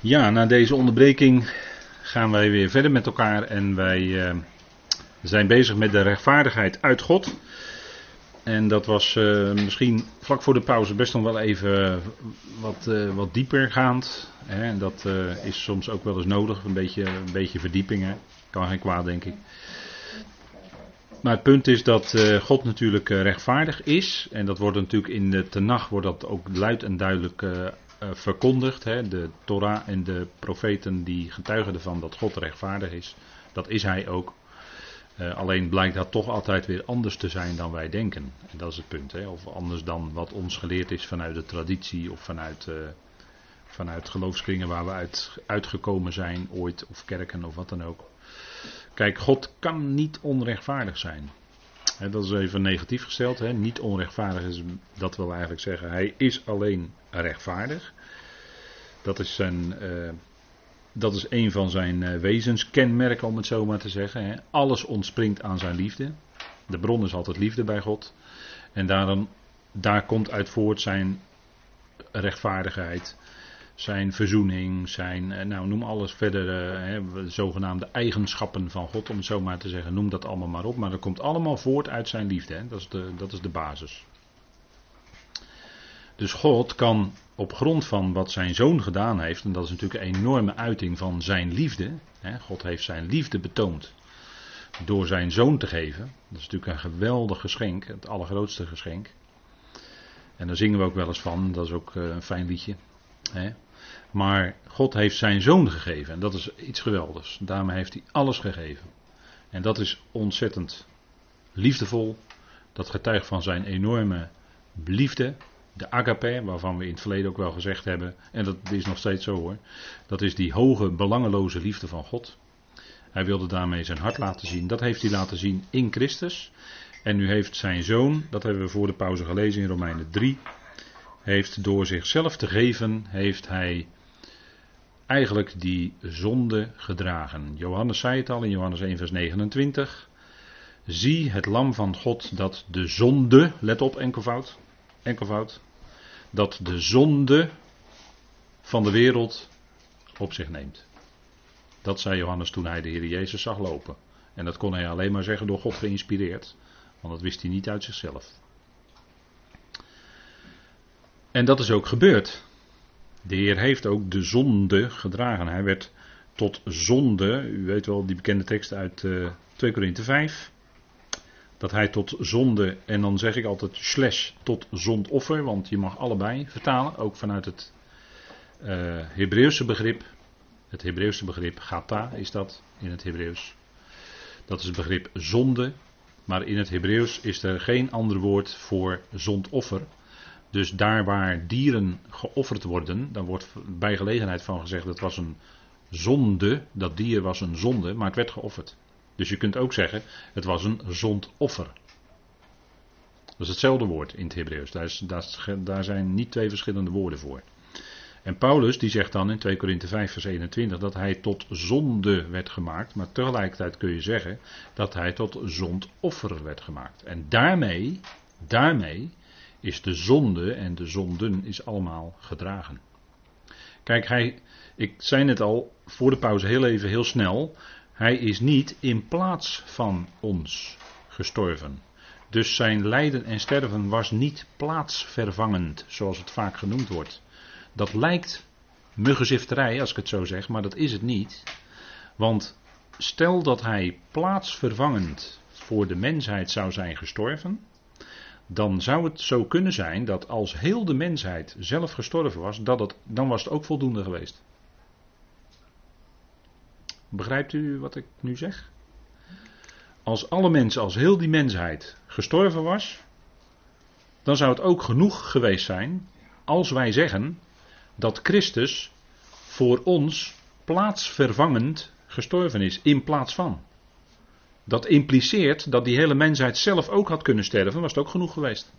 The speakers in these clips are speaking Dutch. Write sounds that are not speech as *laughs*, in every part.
Ja, na deze onderbreking gaan wij weer verder met elkaar en wij uh, zijn bezig met de rechtvaardigheid uit God. En dat was uh, misschien vlak voor de pauze best nog wel even wat, uh, wat dieper gaand. Hè? En dat is soms ook wel eens nodig, een beetje, een beetje verdieping. Hè? Kan geen kwaad, denk ik. Maar het punt is dat God natuurlijk rechtvaardig is. En dat wordt natuurlijk in de Tenach wordt dat ook luid en duidelijk uh, verkondigd. Hè, de Torah en de profeten die getuigen ervan dat God rechtvaardig is. Dat is hij ook. Uh, alleen blijkt dat toch altijd weer anders te zijn dan wij denken. En dat is het punt. Hè, of anders dan wat ons geleerd is vanuit de traditie of vanuit, uh, vanuit geloofskringen waar we uit, uitgekomen zijn ooit. Of kerken of wat dan ook. Kijk, God kan niet onrechtvaardig zijn. Dat is even negatief gesteld. Niet onrechtvaardig is, dat wil eigenlijk zeggen, hij is alleen rechtvaardig. Dat is, zijn, uh, dat is een van zijn uh, wezenskenmerken, om het zo maar te zeggen. Alles ontspringt aan zijn liefde. De bron is altijd liefde bij God. En daarom, daar komt uit voort zijn rechtvaardigheid, zijn verzoening, zijn, uh, nou noem alles verder, hè, zogenaamde eigenschappen van God, om het zo maar te zeggen. Noem dat allemaal maar op. Maar dat komt allemaal voort uit zijn liefde. Hè. Dat, is de, dat is de basis. Dus God kan op grond van wat zijn zoon gedaan heeft, en dat is natuurlijk een enorme uiting van zijn liefde. Hè, God heeft zijn liefde betoond door zijn zoon te geven. Dat is natuurlijk een geweldig geschenk, het allergrootste geschenk. En daar zingen we ook wel eens van, dat is ook eh, een fijn liedje. Hè. Maar God heeft zijn zoon gegeven en dat is iets geweldigs. Daarmee heeft hij alles gegeven. En dat is ontzettend liefdevol. Dat getuigt van zijn enorme liefde de agape, waarvan we in het verleden ook wel gezegd hebben, en dat is nog steeds zo hoor, dat is die hoge, belangeloze liefde van God. Hij wilde daarmee zijn hart laten zien. Dat heeft hij laten zien in Christus. En nu heeft zijn zoon, dat hebben we voor de pauze gelezen in Romeinen 3, heeft door zichzelf te geven, heeft hij eigenlijk die zonde gedragen. Johannes zei het al in Johannes 1 vers 29. Zie het lam van God dat de zonde, let op enkelvoud, enkelvoud, dat de zonde van de wereld op zich neemt. Dat zei Johannes toen hij de Heer Jezus zag lopen. En dat kon hij alleen maar zeggen door God geïnspireerd, want dat wist hij niet uit zichzelf. En dat is ook gebeurd. De Heer heeft ook de zonde gedragen. Hij werd tot zonde, u weet wel die bekende tekst uit uh, eh, 2 Korinthe 5 dat hij tot zonde, en dan zeg ik altijd slash tot zondoffer, want je mag allebei vertalen, ook vanuit het uh, Hebreeuwse begrip. Het Hebreeuwse begrip gata is dat in het Hebreeuws. Dat is het begrip zonde, maar in het Hebreeuws is er geen ander woord voor zondoffer. Dus daar waar dieren geofferd worden, dan wordt bij gelegenheid van gezegd dat was een zonde, dat dier was een zonde, maar het werd geofferd. Dus je kunt ook zeggen, het was een zondoffer. Dat is hetzelfde woord in het Hebreeuws. Daar, daar, zijn niet twee verschillende woorden voor. En Paulus die zegt dan in 2 Korinthe 5 vers 21 dat hij tot zonde werd gemaakt. Maar tegelijkertijd kun je zeggen dat hij tot zondoffer werd gemaakt. En daarmee, daarmee is de zonde en de zonden is allemaal gedragen. Kijk, hij, ik zei het al voor de pauze heel even heel snel. Hij is niet in plaats van ons gestorven. Dus zijn lijden en sterven was niet plaatsvervangend, zoals het vaak genoemd wordt. Dat lijkt muggenzifterij, als ik het zo zeg, maar dat is het niet. Want stel dat hij plaatsvervangend voor de mensheid zou zijn gestorven, dan zou het zo kunnen zijn dat als heel de mensheid zelf gestorven was, dat het, dan was het ook voldoende geweest. Begrijpt u wat ik nu zeg? Als alle mensen, als heel die mensheid gestorven was, dan zou het ook genoeg geweest zijn als wij zeggen dat Christus voor ons plaatsvervangend gestorven is in plaats van. Dat impliceert dat die hele mensheid zelf ook had kunnen sterven, was het ook genoeg geweest.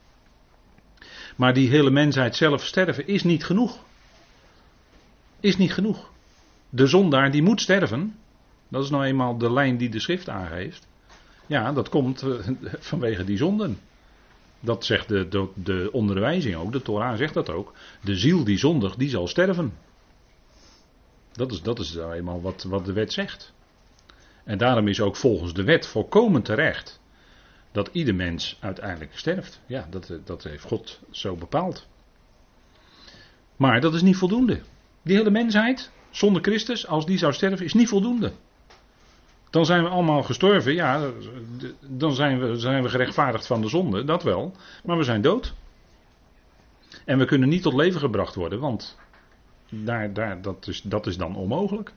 Maar die hele mensheid zelf sterven is niet genoeg. Is niet genoeg. De zondaar die moet sterven. Dat is nou eenmaal de lijn die de schrift aangeeft. Ja, dat komt eh, *laughs* vanwege die zonden. Dat zegt de, de, de onderwijzing ook, de Torah zegt dat ook. De ziel die zondigt, die zal sterven. Dat is, dat is nou eenmaal wat, wat de wet zegt. En daarom is ook volgens de wet volkomen terecht dat ieder mens uiteindelijk sterft. Ja, dat, dat heeft God zo bepaald. Maar dat is niet voldoende. Die hele mensheid, zonder Christus, als die zou sterven, is niet voldoende. Dan zijn we allemaal gestorven, ja, dan zijn we, zijn we gerechtvaardigd van de zonde, dat wel. Maar we zijn dood. En we kunnen niet tot leven gebracht worden, want daar, daar, dat, is, dat is dan onmogelijk.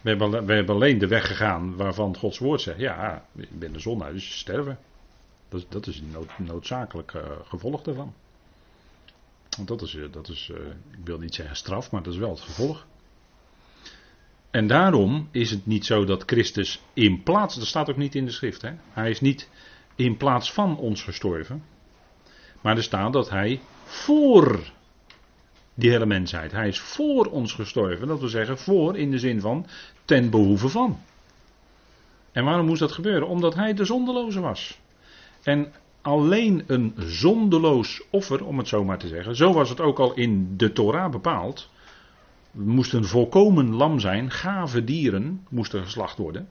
We hebben, alleen de weg gegaan waarvan Gods woord zegt: ja, ik ben de zon dus sterven. Dat, dat is een nood, noodzakelijk uh, gevolg daarvan. Want dat is, uh, dat is uh, ik wil niet zeggen straf, maar dat is wel het gevolg. En daarom is het niet zo dat Christus in plaats, dat staat ook niet in de schrift, hè? hij is niet in plaats van ons gestorven. Maar er staat dat hij voor die hele mensheid. Hij is voor ons gestorven. Dat wil zeggen voor in de zin van ten behoeve van. En waarom moest dat gebeuren? Omdat hij de zondeloze was. En alleen een zondeloos offer, om het zo maar te zeggen. Zo was het ook al in de Torah bepaald. moest een volkomen lam zijn. Gave dieren moesten geslacht worden.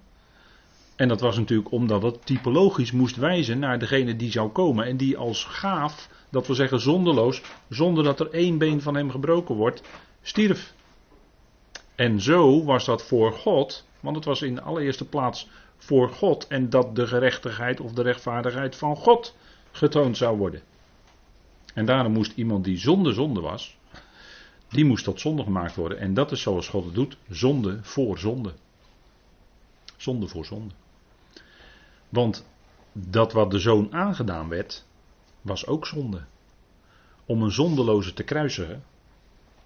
En dat was natuurlijk omdat het typologisch moest wijzen naar degene die zou komen. En die als gaaf dat wil zeggen zonderloos, zonder dat er één been van hem gebroken wordt, stierf. En zo was dat voor God, want het was in de allereerste plaats voor God en dat de gerechtigheid of de rechtvaardigheid van God getoond zou worden. En daarom moest iemand die zonder zonde was, die moest tot zonde gemaakt worden. En dat is zoals God het doet, zonde voor zonde. Zonde voor zonde. Want dat wat de zoon aangedaan werd, was ook zonde. Om een zondeloze te kruisigen,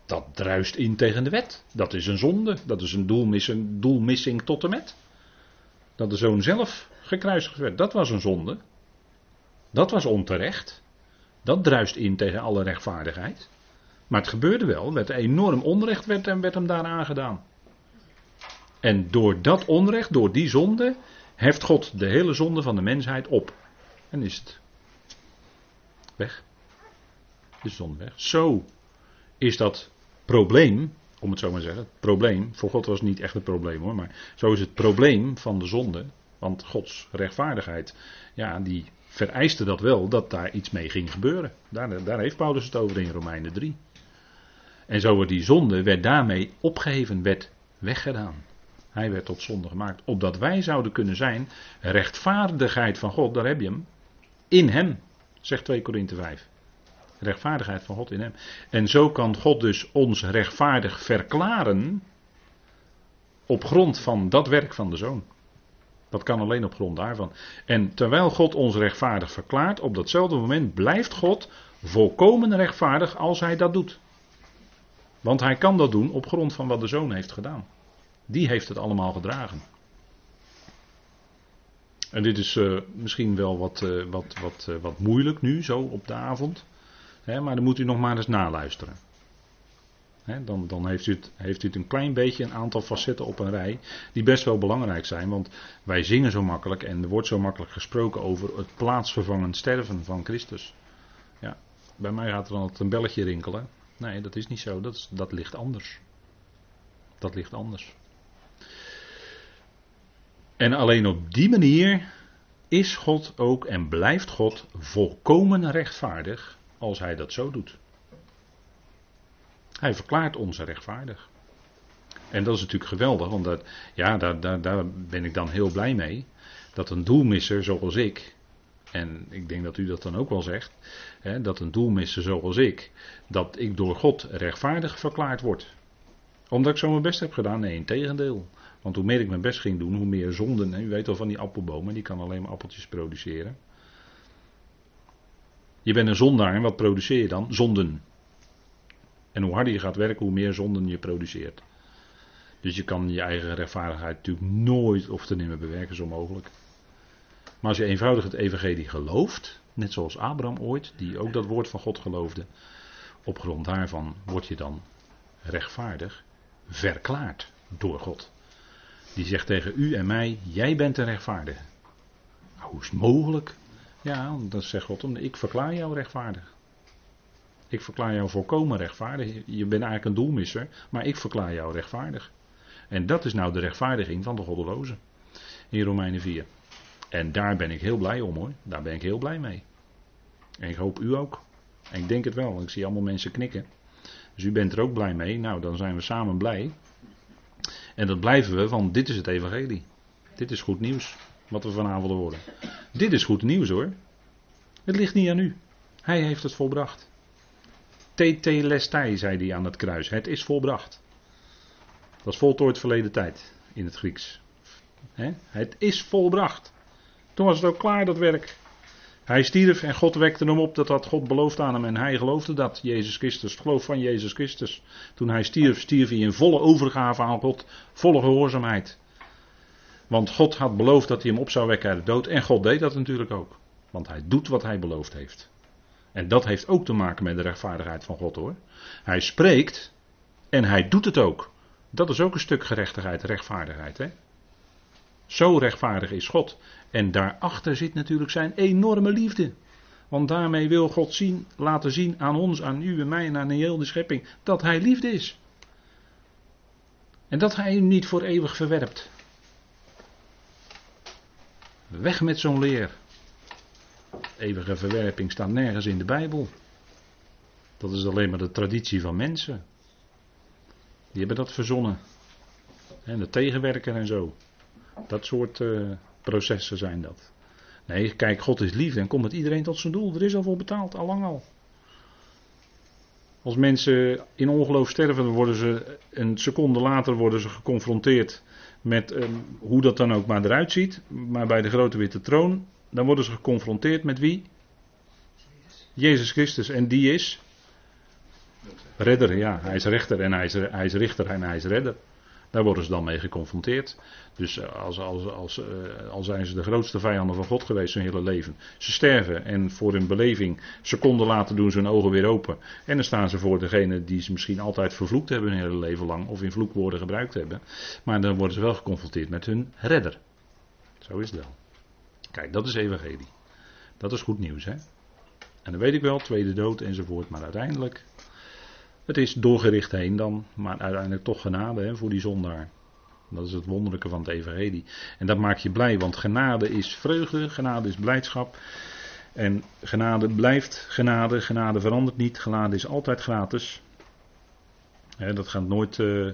dat druist in tegen de wet. Dat is een zonde. Dat is een doelmissing, doelmissing tot en met. Dat de zoon zelf gekruisigd werd, dat was een zonde. Dat was onterecht. Dat druist in tegen alle rechtvaardigheid. Maar het gebeurde wel, werd enorm onrecht werd, en werd hem daar aangedaan. En door dat onrecht, door die zonde, heft God de hele zonde van de mensheid op. En is het weg. De zon weg. Zo is dat probleem, om het zo maar te zeggen, het probleem, voor God was het niet echt een probleem hoor, maar zo is het probleem van de zonde, want Gods rechtvaardigheid, ja, die vereiste dat wel, dat daar iets mee ging gebeuren. Daar, daar heeft Paulus het over in Romeinen 3. En zo wordt die zonde, werd daarmee opgeheven, werd weggedaan. Hij werd tot zonde gemaakt, opdat wij zouden kunnen zijn, rechtvaardigheid van God, daar heb je hem, in hem. Zegt 2 Korinthe 5. Rechtvaardigheid van God in hem. En zo kan God dus ons rechtvaardig verklaren op grond van dat werk van de zoon. Dat kan alleen op grond daarvan. En terwijl God ons rechtvaardig verklaart, op datzelfde moment blijft God volkomen rechtvaardig als hij dat doet. Want hij kan dat doen op grond van wat de zoon heeft gedaan. Die heeft het allemaal gedragen. En dit is uh, misschien wel wat, uh, wat, wat, uh, wat moeilijk nu, zo op de avond. Hè, maar dan moet u nog maar eens naluisteren. Hè, dan dan heeft, u het, heeft u het een klein beetje een aantal facetten op een rij. Die best wel belangrijk zijn. Want wij zingen zo makkelijk en er wordt zo makkelijk gesproken over het plaatsvervangend sterven van Christus. Ja, bij mij gaat er dan altijd een belletje rinkelen. Nee, dat is niet zo. Dat, is, dat ligt anders. Dat ligt anders. En alleen op die manier is God ook en blijft God volkomen rechtvaardig als hij dat zo doet. Hij verklaart ons rechtvaardig. En dat is natuurlijk geweldig, want dat, ja, daar, daar, daar ben ik dan heel blij mee. Dat een doelmisser zoals ik, en ik denk dat u dat dan ook wel zegt, hè, dat een doelmisser zoals ik, dat ik door God rechtvaardig verklaard word. Omdat ik zo mijn best heb gedaan? Nee, in tegendeel. Want hoe meer ik mijn best ging doen, hoe meer zonden. U weet wel van die appelbomen, die kan alleen maar appeltjes produceren. Je bent een zondaar en wat produceer je dan? Zonden. En hoe harder je gaat werken, hoe meer zonden je produceert. Dus je kan je eigen rechtvaardigheid natuurlijk nooit of te nemen bewerken, zo mogelijk. Maar als je eenvoudig het evangelie gelooft, net zoals Abraham ooit, die ook dat woord van God geloofde, op grond daarvan word je dan rechtvaardig verklaard door God. Die zegt tegen u en mij: Jij bent een rechtvaardige. Hoe is het mogelijk? Ja, dat zegt God, ik verklaar jou rechtvaardig. Ik verklaar jou volkomen rechtvaardig. Je bent eigenlijk een doelmisser, maar ik verklaar jou rechtvaardig. En dat is nou de rechtvaardiging van de goddelozen. In Romeinen 4. En daar ben ik heel blij om hoor. Daar ben ik heel blij mee. En ik hoop u ook. En ik denk het wel. Ik zie allemaal mensen knikken. Dus u bent er ook blij mee. Nou, dan zijn we samen blij. En dat blijven we, want dit is het evangelie. Dit is goed nieuws. Wat we vanavond horen. Dit is goed nieuws hoor. Het ligt niet aan u. Hij heeft het volbracht. Tetelestai, zei hij aan het kruis. Het is volbracht. Dat is voltooid verleden tijd in het Grieks. Het is volbracht. Toen was het ook klaar, dat werk. Hij stierf en God wekte hem op. Dat had God beloofd aan hem en hij geloofde dat. Jezus Christus, het geloof van Jezus Christus. Toen hij stierf, stierf hij in volle overgave aan God. Volle gehoorzaamheid. Want God had beloofd dat hij hem op zou wekken uit de dood. En God deed dat natuurlijk ook. Want hij doet wat hij beloofd heeft. En dat heeft ook te maken met de rechtvaardigheid van God hoor. Hij spreekt en hij doet het ook. Dat is ook een stuk gerechtigheid, rechtvaardigheid. Hè? Zo rechtvaardig is God. En daarachter zit natuurlijk zijn enorme liefde. Want daarmee wil God zien, laten zien aan ons, aan u en mij en aan de hele schepping dat Hij liefde is. En dat Hij u niet voor eeuwig verwerpt. Weg met zo'n leer. Eeuwige verwerping staat nergens in de Bijbel. Dat is alleen maar de traditie van mensen. Die hebben dat verzonnen. En de tegenwerker en zo. Dat soort uh, processen zijn dat. Nee, kijk, God is liefde en komt iedereen tot zijn doel. Er is al voor betaald, al lang al. Als mensen in ongeloof sterven, worden ze een seconde later worden ze geconfronteerd met um, hoe dat dan ook maar eruit ziet. Maar bij de grote witte troon, dan worden ze geconfronteerd met wie? Jezus Christus. En die is redder, ja. Hij is rechter en hij is, hij is richter en hij is redder. Daar worden ze dan mee geconfronteerd. Dus eh, als, als, als, uh, al zijn ze de grootste vijanden van God geweest hun hele leven. Ze sterven en voor hun beleving, seconden later doen ze hun ogen weer open. En dan staan ze voor degene die ze misschien altijd vervloekt hebben hun hele leven lang. Of in vloekwoorden gebruikt hebben. Maar dan worden ze wel geconfronteerd met hun redder. Zo is het wel. Kijk, dat is evangelie. Dat is goed nieuws, hè. En dan weet ik wel, tweede dood enzovoort. Maar uiteindelijk het is doorgericht heen dan, maar uiteindelijk toch genade hè, voor die zondaar. Dat is het wonderlijke van het evangelie. En dat maakt je blij, want genade is vreugde, genade is blijdschap. En genade blijft genade, genade verandert niet, genade is altijd gratis. dat gaat nooit, uh,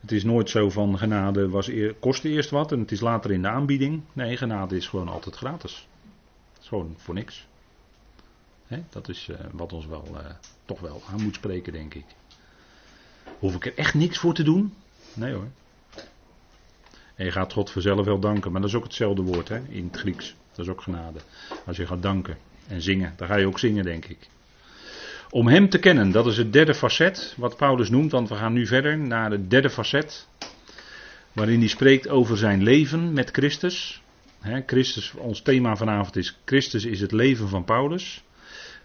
het is nooit zo van genade was eer, kostte eerst wat en het is later in de aanbieding. Nee, genade is gewoon altijd gratis. Het is gewoon voor niks. Dat is uh, wat ons wel uh, toch wel aan moet spreken, denk ik. Hoef ik er echt niks voor te doen? Nee hoor. En je gaat God vanzelf wel danken, maar dat is ook hetzelfde woord hè, in het Grieks. Dat is ook genade. Als je gaat danken en zingen, dan ga je ook zingen, denk ik. Om Hem te kennen, dat is het derde facet wat Paulus noemt, want we gaan nu verder naar het derde facet. Waarin hij spreekt over zijn leven met Christus. Christus, ons thema vanavond is: Christus is het leven van Paulus.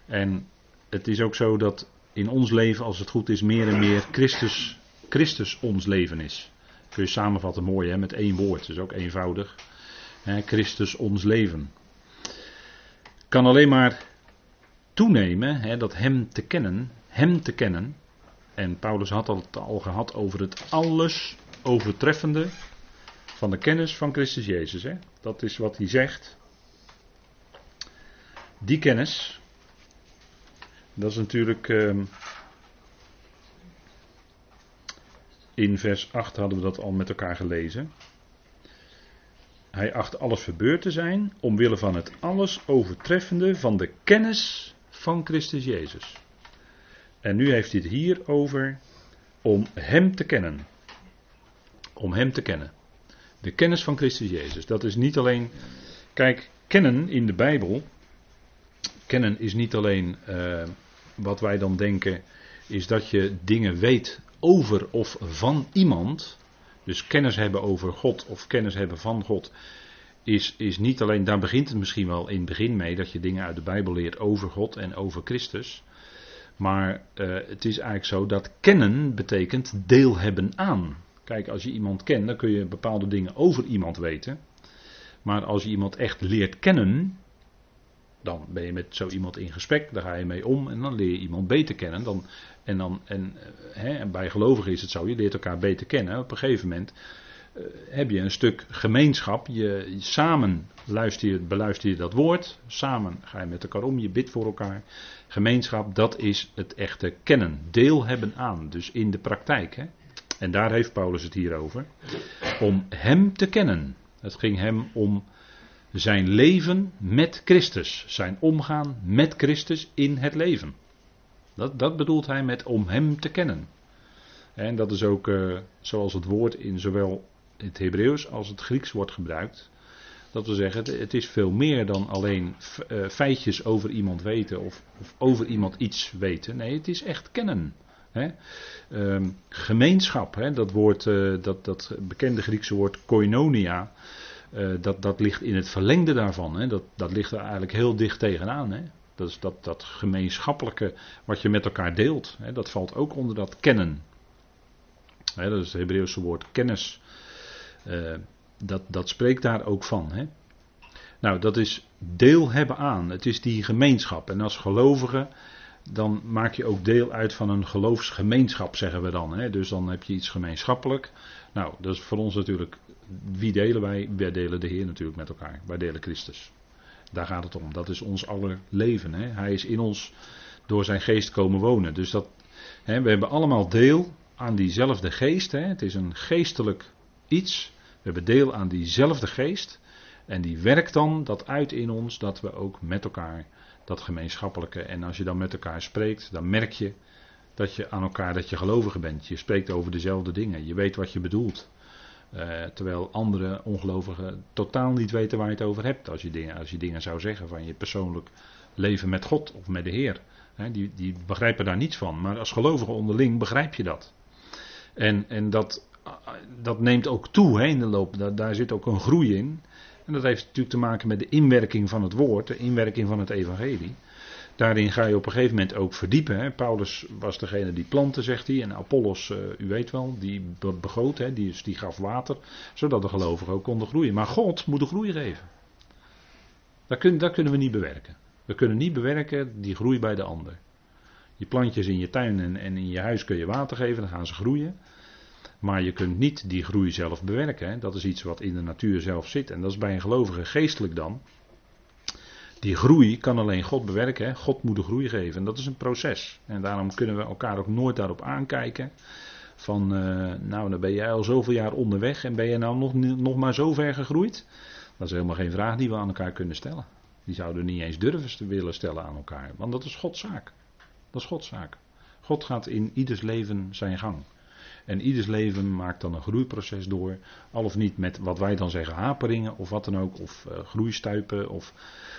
En het is ook zo dat in ons leven, als het goed is, meer en meer Christus, Christus ons leven is. Kun je samenvatten mooi hè, met één woord, dus ook eenvoudig. Hè, Christus ons leven. Kan alleen maar toenemen, hè, dat Hem te kennen, Hem te kennen. En Paulus had het al gehad over het alles overtreffende van de kennis van Christus Jezus. Hè. Dat is wat hij zegt. Die kennis, dat is natuurlijk. Uh, in vers 8 hadden we dat al met elkaar gelezen. Hij acht alles verbeurd te zijn, omwille van het alles overtreffende van de kennis van Christus Jezus. En nu heeft hij het hier over om Hem te kennen. Om Hem te kennen. De kennis van Christus Jezus. Dat is niet alleen. Kijk, kennen in de Bijbel. Kennen is niet alleen uh, wat wij dan denken is dat je dingen weet over of van iemand. Dus kennis hebben over God of kennis hebben van God. Is, is niet alleen, daar begint het misschien wel in het begin mee, dat je dingen uit de Bijbel leert over God en over Christus. Maar uh, het is eigenlijk zo dat kennen betekent deel hebben aan. Kijk, als je iemand kent, dan kun je bepaalde dingen over iemand weten. Maar als je iemand echt leert kennen, dan ben je met zo iemand in gesprek, daar ga je mee om en dan leer je iemand beter kennen. Dan, en, dan, en, eh, hè, en bij gelovigen is het zo, je leert elkaar beter kennen. Op een gegeven moment uh, heb je een stuk gemeenschap. Je, samen luister je, beluister je dat woord, samen ga je met elkaar om, je bidt voor elkaar. Gemeenschap, dat is het echte kennen, deel hebben aan, dus in de praktijk. Hè. En daar heeft Paulus het hier over. Om hem te kennen. Het ging hem om zijn leven met Christus. Zijn omgaan met Christus in het leven. Dat, dat bedoelt hij met om hem te kennen. En dat is ook uh, zoals het woord in zowel het Hebreeuws als het Grieks wordt gebruikt. Dat we zeggen, het is veel meer dan alleen uh, feitjes over iemand weten of, of, over iemand iets weten. Nee, het is echt kennen. Hè? Uh, gemeenschap, hè? Dat, woord, uh, dat, dat bekende Griekse woord koinonia. Uh, dat, dat ligt in het verlengde daarvan. Hè? Dat, dat ligt er eigenlijk heel dicht tegenaan. Hè? Dat is dat, dat gemeenschappelijke wat je met elkaar deelt. Hè? Dat valt ook onder dat kennen. Hè, dat is het Hebreeuwse woord kennis. Uh, dat, dat spreekt daar ook van. Hè? Nou, dat is deel hebben aan. Het is die gemeenschap. En als gelovige, dan maak je ook deel uit van een geloofsgemeenschap, zeggen we dan. Hè? Dus dan heb je iets gemeenschappelijk. Nou, dat is voor ons natuurlijk wie delen wij? Wij delen de Heer natuurlijk met elkaar. Wij delen Christus. Daar gaat het om. Dat is ons aller leven. Hè? Hij is in ons door zijn geest komen wonen. Dus dat, hè, we hebben allemaal deel aan diezelfde geest. Hè? Het is een geestelijk iets. We hebben deel aan diezelfde geest. En die werkt dan dat uit in ons dat we ook met elkaar dat gemeenschappelijke. En als je dan met elkaar spreekt, dan merk je dat je aan elkaar dat je gelovige bent. Je spreekt over dezelfde dingen. Je weet wat je bedoelt. Uh, terwijl andere ongelovigen totaal niet weten waar je het over hebt. Als je dingen, als je dingen zou zeggen van je persoonlijk leven met God of met de Heer. die, die begrijpen daar niets van. Maar als gelovige onderling begrijp je dat. En, en dat, dat neemt ook toe in de loop. Daar zit ook een groei in. En dat heeft natuurlijk te maken met de inwerking van het woord, de inwerking van het evangelie. Daarin ga je op een gegeven moment ook verdiepen. Hè. Paulus was degene die plantte, zegt hij. En Apollos, uh, u weet wel, die begoot, hè, die, die gaf water. Zodat de gelovigen ook konden groeien. Maar God moet de groei geven. Dat, kun, kunnen we niet bewerken. We kunnen niet bewerken die groei bij de ander. Je plantjes in je tuin en, en in je huis kun je water geven, dan gaan ze groeien. Maar je kunt niet die groei zelf bewerken. Hè. Dat is iets wat in de natuur zelf zit. En dat is bij een gelovige geestelijk dan. Die groei kan alleen God bewerken. God moet de groei geven. En dat is een proces. En daarom kunnen we elkaar ook nooit daarop aankijken. Van, uh, nou, dan ben jij al zoveel jaar onderweg en ben je nou nog, nog maar zo ver gegroeid? Dat is helemaal geen vraag die we aan elkaar kunnen stellen. Die zouden niet eens durven te willen stellen aan elkaar. Want dat is Gods zaak. Dat is Gods zaak. God gaat in ieders leven zijn gang. En ieders leven maakt dan een groeiproces door. Al of niet met wat wij dan zeggen haperingen of wat dan ook. Of uh, groeistuipen of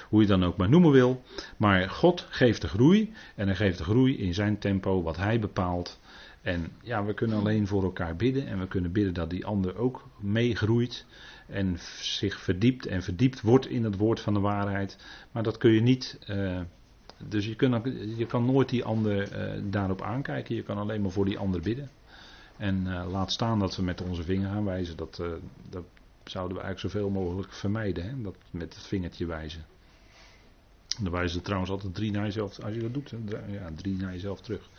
hoe je dan ook maar noemen wil. Maar God geeft de groei. En hij geeft de groei in zijn tempo wat hij bepaalt. En ja, we kunnen alleen voor elkaar bidden. En we kunnen bidden dat die ander ook meegroeit. En zich verdiept en verdiept wordt in het woord van de waarheid. Maar dat kun je niet. Uh, dus je, kunt, je kan nooit die ander uh, daarop aankijken. Je kan alleen maar voor die ander bidden. En uh, laat staan dat we met onze vinger gaan wijzen. Dat, uh, dat zouden we eigenlijk zoveel mogelijk vermijden. Hè? Dat met het vingertje wijzen. Dan wijzen ze trouwens altijd drie naar jezelf. Als je dat doet, ja, drie naar jezelf terug.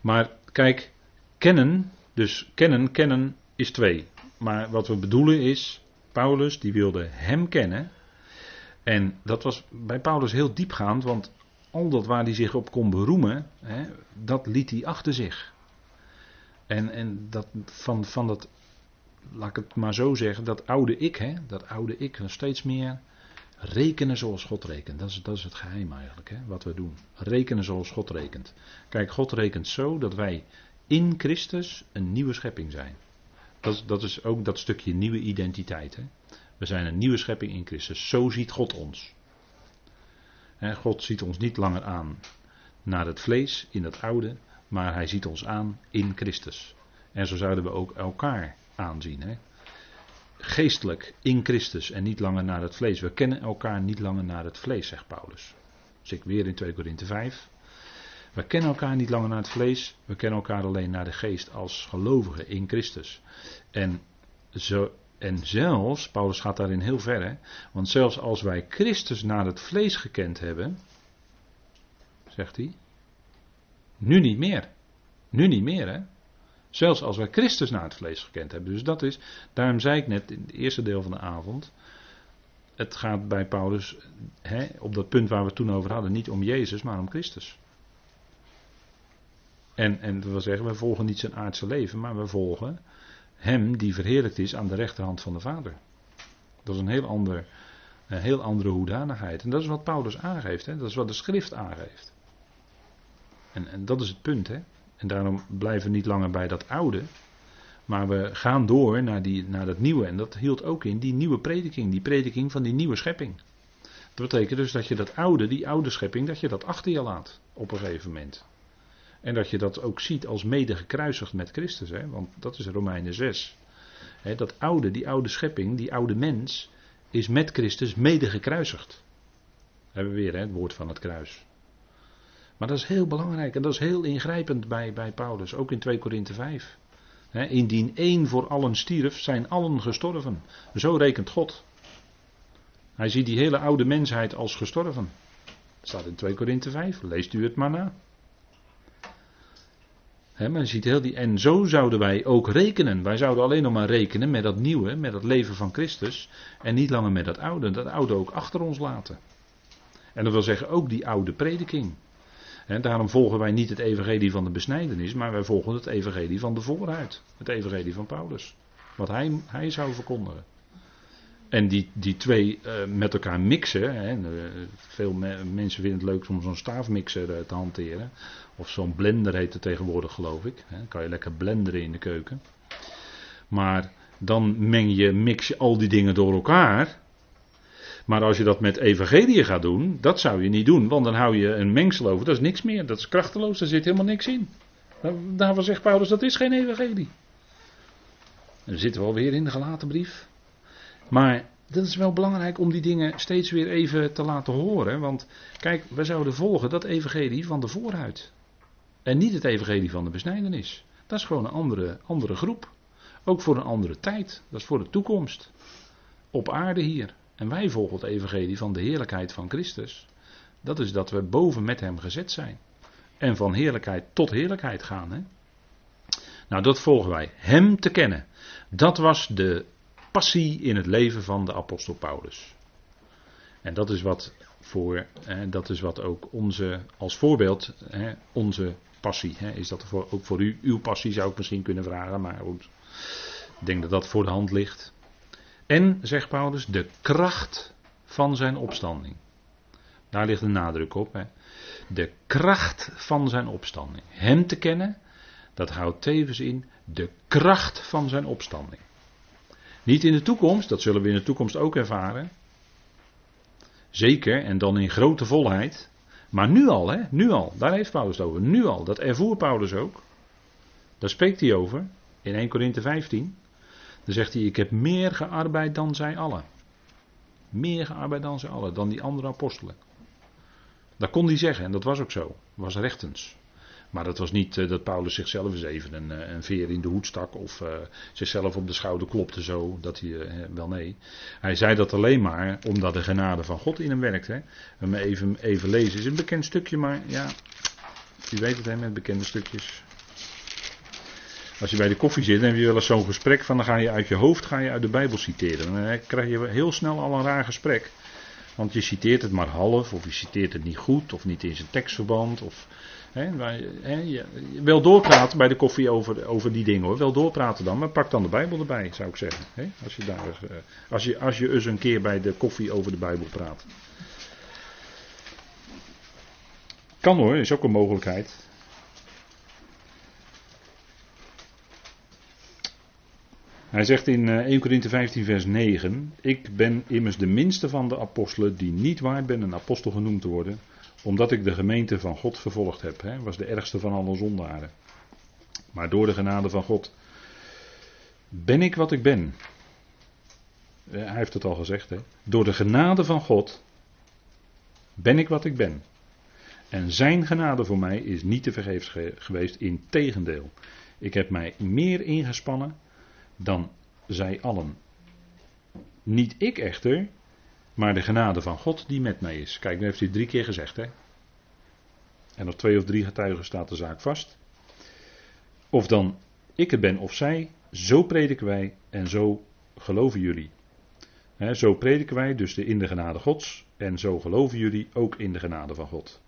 Maar kijk, kennen. Dus kennen, kennen is twee. Maar wat we bedoelen is. Paulus die wilde hem kennen. En dat was bij Paulus heel diepgaand. Want al dat waar hij zich op kon beroemen. Hè, dat liet hij achter zich. En, en dat, van, van dat, laat ik het maar zo zeggen, dat oude ik, hè, dat oude ik, steeds meer rekenen zoals God rekent. Dat is, dat is het geheim eigenlijk, hè, wat we doen. Rekenen zoals God rekent. Kijk, God rekent zo dat wij in Christus een nieuwe schepping zijn. Dat, dat is ook dat stukje nieuwe identiteit. Hè. We zijn een nieuwe schepping in Christus. Zo ziet God ons. God ziet ons niet langer aan naar het vlees, in het oude, maar hij ziet ons aan in Christus. En zo zouden we ook elkaar aanzien. Hè? Geestelijk in Christus en niet langer naar het vlees. We kennen elkaar niet langer naar het vlees, zegt Paulus. Dus ik weer in 2 Korinthe 5. We kennen elkaar niet langer naar het vlees, we kennen elkaar alleen naar de geest als gelovigen in Christus. En zo, En zelfs, Paulus gaat daarin heel ver, hè, want zelfs als wij Christus naar het vlees gekend hebben, zegt hij, nu niet meer. Nu niet meer, hè. Zelfs als wij Christus naar het vlees gekend hebben. Dus dat is, daarom zei ik net in het eerste deel van de avond, het gaat bij Paulus hè, op dat punt waar we het toen over hadden, niet om Jezus, maar om Christus. En, en dat wil zeggen, we volgen niet zijn aardse leven, maar we volgen hem die verheerlijkt is aan de rechterhand van de Vader. Dat is een heel, ander, een heel andere hoedanigheid. En dat is wat Paulus aangeeft, hè? dat is wat de schrift aangeeft. En, en dat is het punt. Hè? En daarom blijven we niet langer bij dat oude, maar we gaan door naar, die, naar dat nieuwe. En dat hield ook in die nieuwe prediking, die prediking van die nieuwe schepping. Dat betekent dus dat je dat oude, die oude schepping, dat je dat achter je laat op een gegeven moment. En dat je dat ook ziet als mede gekruisigd met Christus, hè? want dat is Romeinen 6. Hè, dat oude, die oude schepping, die oude mens, is met Christus mede gekruisigd. hebben we weer hè, het woord van het kruis. Maar dat is heel belangrijk en dat is heel ingrijpend bij, bij Paulus, ook in 2 Korinthe 5. He, indien één voor allen stierf, zijn allen gestorven. Zo rekent God. Hij ziet die hele oude mensheid als gestorven. Dat staat in 2 Korinthe 5, leest u het maar na. He, maar ziet heel die, en zo zouden wij ook rekenen. Wij zouden alleen nog maar rekenen met dat nieuwe, met dat leven van Christus. En niet langer met dat oude. Dat oude ook achter ons laten. En dat wil zeggen ook die oude prediking. En daarom volgen wij niet het evangelie van de besnijdenis, maar wij volgen het evangelie van de vooruit. Het evangelie van Paulus. Wat hij, hij zou verkondigen. En die, die twee uh, met elkaar mixen. Hè, uh, veel me, mensen vinden het leuk om zo'n staafmixer uh, te hanteren. Of zo'n blender heet het tegenwoordig, geloof ik. Hè, kan je lekker blenderen in de keuken. Maar dan meng je, mix je al die dingen door elkaar. Maar als je dat met evangelie gaat doen, dat zou je niet doen, want dan hou je een mengsel over. Dat is niks meer, dat is krachteloos, daar zit helemaal niks in. Daarvan zegt Paulus, dat is geen evangelie. Dan zitten we alweer in de gelaten brief. Maar dat is wel belangrijk om die dingen steeds weer even te laten horen. Want kijk, we zouden volgen dat evangelie van de vooruit. En niet het evangelie van de besnijdenis. Dat is gewoon een andere, andere groep. Ook voor een andere tijd. Dat is voor de toekomst. Op aarde hier. En wij volgen het evangelie van de heerlijkheid van Christus. Dat is dat we boven met hem gezet zijn. En van heerlijkheid tot heerlijkheid gaan. Hè? Nou, dat volgen wij. Hem te kennen. Dat was de passie in het leven van de apostel Paulus. En dat is wat, voor, hè, dat is wat ook onze, als voorbeeld, hè, onze passie. Hè, is dat voor, ook voor u? Uw passie zou ik misschien kunnen vragen, maar goed. Ik denk dat dat voor de hand ligt. En, zegt Paulus, de kracht van zijn opstanding. Daar ligt de nadruk op. Hè. De kracht van zijn opstanding. Hem te kennen, dat houdt tevens in de kracht van zijn opstanding. Niet in de toekomst, dat zullen we in de toekomst ook ervaren. Zeker, en dan in grote volheid. Maar nu al, hè, nu al, daar heeft Paulus het over. Nu al, dat ervoer Paulus ook. Daar spreekt hij over in 1 Korinthe 15. Dan zegt hij: Ik heb meer gearbeid dan zij allen. Meer gearbeid dan zij allen, dan die andere apostelen. Dat kon hij zeggen en dat was ook zo. Was rechtens. Maar dat was niet uh, dat Paulus zichzelf eens even een, uh, een, veer in de hoed stak of uh, zichzelf op de schouder klopte zo. Dat hij, wel nee. Hij zei dat alleen maar omdat de genade van God in hem werkt. Hè. We even, even lezen is een bekend stukje, maar ja, u weet het hè, met bekende stukjes. Als je bij de koffie zit en je eens zo'n gesprek van dan ga je uit je hoofd ga je uit de Bijbel citeren. Dan krijg je heel snel al een raar gesprek. Want je citeert het maar half, of je citeert het niet goed, of niet in zijn tekstverband. Of, hè, hè, je, wel doorpraten bij de koffie over, over die dingen hoor. Wel doorpraten dan, maar pak dan de Bijbel erbij, zou ik zeggen. Hè, als, je daar, eh, als, je, als je eens een keer bij de koffie over de Bijbel praat. Kan hoor, is ook een mogelijkheid. Hij zegt in 1 eh, Corinthië 15, vers 9: Ik ben immers de minste van de apostelen die niet waard ben een apostel genoemd te worden, omdat ik de gemeente van God vervolgd heb. Hij was de ergste van alle zondaren. Maar door de genade van God ben ik wat ik ben. Eh, hij heeft het al gezegd. Hè? Door de genade van God ben ik wat ik ben. En zijn genade voor mij is niet te vergeefs geweest. Integendeel. Ik heb mij meer ingespannen dan zij allen. Niet ik echter, maar de genade van God die met mij is. Kijk, nu heeft hij drie keer gezegd, hè. En op twee of drie getuigen staat de zaak vast. Of dan ik het ben of zij, zo prediken wij en zo geloven jullie. zo prediken wij dus in de genade Gods en zo geloven jullie ook in de genade van God.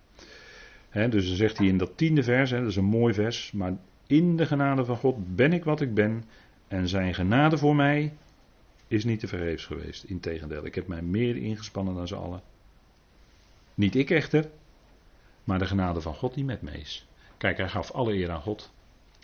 dus dan zegt hij in dat tiende vers, dat is een mooi vers, maar in de genade van God ben ik wat ik ben en zijn genade voor mij is niet te vergeefs geweest. Integendeel, ik heb mij meer ingespannen dan ze allen. Niet ik echter, maar de genade van God die met me is. Kijk, hij gaf alle eer aan God.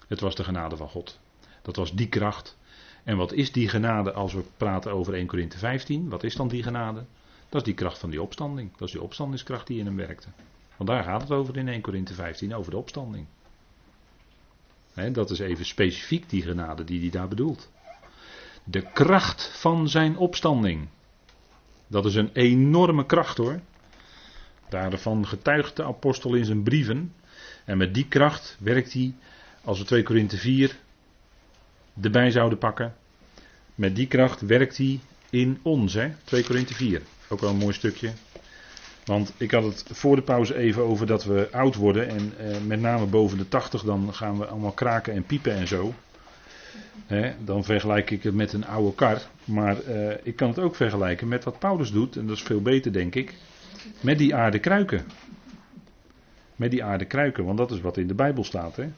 Het was de genade van God. Dat was die kracht. En wat is die genade als we praten over 1 Korinthe 15? Wat is dan die genade? Dat is die kracht van die opstanding. Dat is die opstandingskracht die in hem werkte. Want daar gaat het over in 1 Korinthe 15, over de opstanding. Dat is even specifiek die genade die hij daar bedoelt. De kracht van zijn opstanding. Dat is een enorme kracht hoor. Daarvan getuigt de apostel in zijn brieven. En met die kracht werkt hij, als we 2 Korinthe 4 erbij zouden pakken. Met die kracht werkt hij in ons, hè? 2 Korinthe 4. Ook wel een mooi stukje. Want ik had het voor de pauze even over dat we oud worden. En eh, met name boven de 80 dan gaan we allemaal kraken en piepen en zo. Dan vergelijk ik het met een oude kar. Maar eh, ik kan het ook vergelijken met wat Paulus doet. En dat is veel beter denk ik. Met die aarde kruiken. Met die aarde kruiken, want dat is wat in de Bijbel staat. Hè?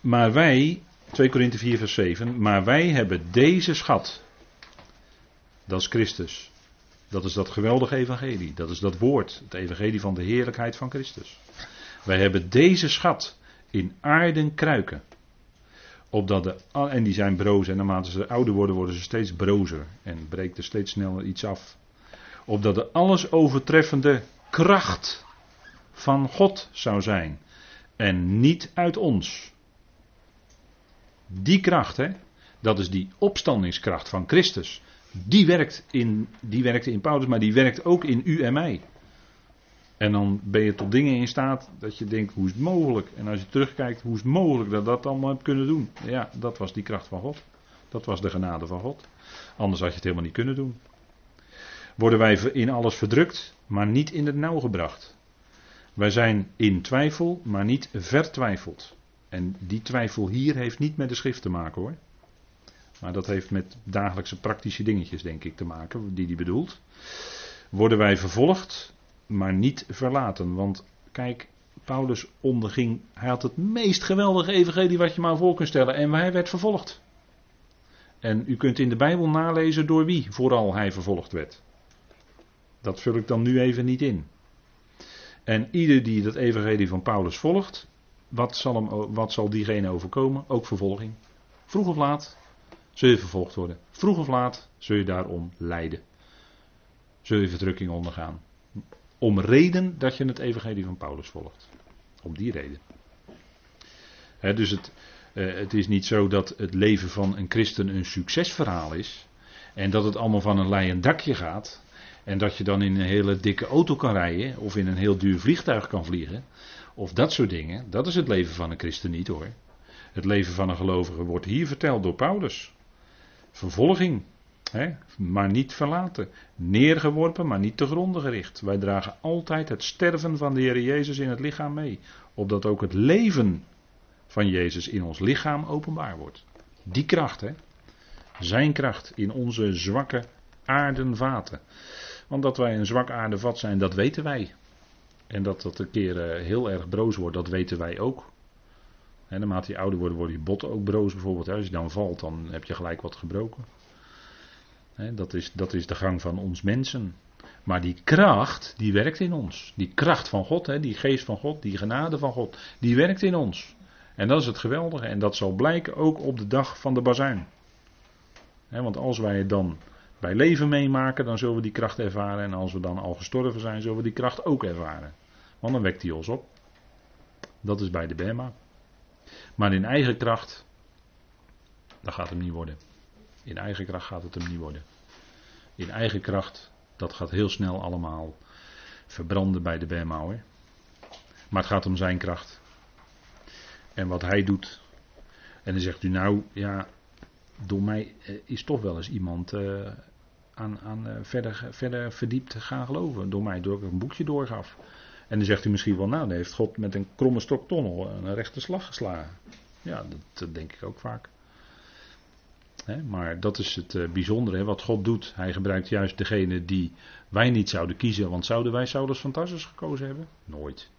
Maar wij, 2 Korinthe 4 vers 7, maar wij hebben deze schat. Dat is Christus. Dat is dat geweldige evangelie. Dat is dat woord. Het evangelie van de heerlijkheid van Christus. Wij hebben deze schat in aarden kruiken. Opdat de, en die zijn broos en naarmate ze ouder worden, worden ze steeds brozer. En breekt er steeds sneller iets af. Opdat de alles overtreffende kracht van God zou zijn. En niet uit ons. Die kracht, hè, dat is die opstandingskracht van Christus. Die werkt, in, die werkte in Paulus, maar die werkt ook in u en mij. En dan ben je tot dingen in staat dat je denkt, hoe is het mogelijk? En als je terugkijkt, hoe is het mogelijk dat dat allemaal heb kunnen doen? Ja, dat was die kracht van God. Dat was de genade van God. Anders had je het helemaal niet kunnen doen. Worden wij in alles verdrukt, maar niet in het nauw gebracht. Wij zijn in twijfel, maar niet vertwijfeld. En die twijfel hier heeft niet met de schrift te maken hoor. Maar dat heeft met dagelijkse praktische dingetjes, denk ik, te maken, die hij bedoelt. Worden wij vervolgd, maar niet verlaten. Want kijk, Paulus onderging, hij had het meest geweldige evangelie wat je maar voor kunt stellen. En hij werd vervolgd. En u kunt in de Bijbel nalezen door wie vooral hij vervolgd werd. Dat vul ik dan nu even niet in. En ieder die dat evangelie van Paulus volgt, wat zal, hem, wat zal diegene overkomen? Ook vervolging. Vroeg of laat zul je vervolgd worden. Vroeg of laat zul je daarom lijden. Zul je verdrukking ondergaan. Om reden dat je het evangelie van Paulus volgt. Om die reden. dus het, uh, het is niet zo dat het leven van een christen een succesverhaal is. En dat het allemaal van een leien dakje gaat. En dat je dan in een hele dikke auto kan rijden. Of in een heel duur vliegtuig kan vliegen. Of dat soort dingen. Dat is het leven van een christen niet hoor. Het leven van een gelovige wordt hier verteld door Paulus. Vervolging, hè, maar niet verlaten. Neergeworpen, maar niet te gronden gericht. Wij dragen altijd het sterven van de Heer Jezus in het lichaam mee. Opdat ook het leven van Jezus in ons lichaam openbaar wordt. Die kracht, hè. Zijn kracht in onze zwakke aardenvaten. Want dat wij een zwak aardevat zijn, dat weten wij. En dat dat een keer eh, heel erg broos wordt, dat weten wij ook. En naarmate je ouder wordt, worden je botten ook broos bijvoorbeeld. Als je dan valt, dan heb je gelijk wat gebroken. dat, is, dat is de gang van ons mensen. Maar die kracht, die werkt in ons. Die kracht van God, die geest van God, die genade van God, die werkt in ons. En dat is het geweldige. En dat zal blijken ook op de dag van de bazuin. want als wij het dan bij leven meemaken, dan zullen we die kracht ervaren. En als we dan al gestorven zijn, zullen we die kracht ook ervaren. Want dan wekt hij ons op. Dat is bij de Bema. Maar in eigen kracht, dat gaat hem niet worden. In eigen kracht gaat het hem niet worden. In eigen kracht, dat gaat heel snel allemaal verbranden bij de Bema hoor. Maar het gaat om zijn kracht. En wat hij doet. En dan zegt u nou, ja, door mij eh, is toch wel eens iemand eh, aan, aan eh, verder, verder verdiept gaan geloven. Door mij, door ik een boekje doorgaf. En dan zegt u misschien wel, nou, dan heeft God met een kromme stok tonnel een rechte slag geslagen. Ja, dat, denk ik ook vaak. Maar dat is het uh, bijzondere, wat God doet. Hij gebruikt juist degene die wij niet zouden kiezen. Want zouden wij Saulus van gekozen hebben? Nooit.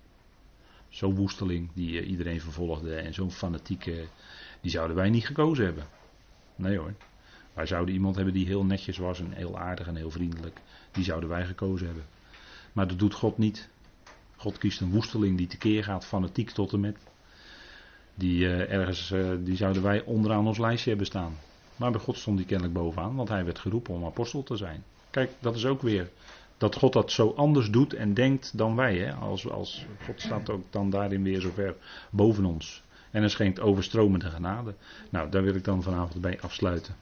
Zo'n woesteling die uh, iedereen vervolgde en zo'n fanatieke, die zouden wij niet gekozen hebben. Nee hoor. Wij zouden iemand hebben die heel netjes was en heel aardig en heel vriendelijk. Die zouden wij gekozen hebben. Maar dat doet God niet. God kiest een woesteling die tekeer gaat, fanatiek tot en met. Die uh, ergens, uh, die zouden wij onderaan ons lijstje hebben staan. Maar bij God stond die kennelijk bovenaan, want hij werd geroepen om apostel te zijn. Kijk, dat is ook weer dat God dat zo anders doet en denkt dan wij. Hè? Als, als, God staat ook dan daarin weer zo ver boven ons. En er schenkt overstromende genade. Nou, daar wil ik dan vanavond bij afsluiten.